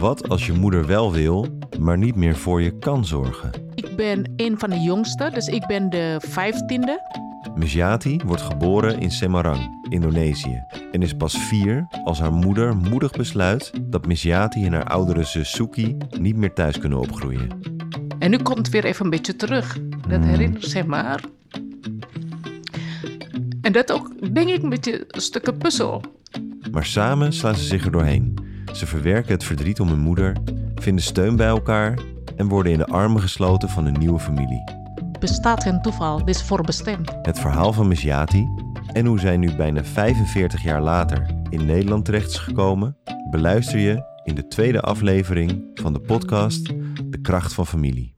Wat als je moeder wel wil, maar niet meer voor je kan zorgen? Ik ben een van de jongsten, dus ik ben de vijftiende. Misjati wordt geboren in Semarang, Indonesië, en is pas vier als haar moeder moedig besluit dat Misjati en haar oudere zus Suki niet meer thuis kunnen opgroeien. En nu komt het weer even een beetje terug. Dat Hmm. herinnert zich maar. En dat ook, denk ik, een beetje stukken puzzel. Maar samen slaan ze zich er doorheen. Ze verwerken het verdriet om hun moeder, vinden steun bij elkaar en worden in de armen gesloten van een nieuwe familie. Bestaat geen toeval, dit is voorbestemd. Het verhaal van Misjati en hoe zij nu bijna 45 jaar later in Nederland terecht is gekomen, beluister je in de tweede aflevering van de podcast De Kracht van Familie.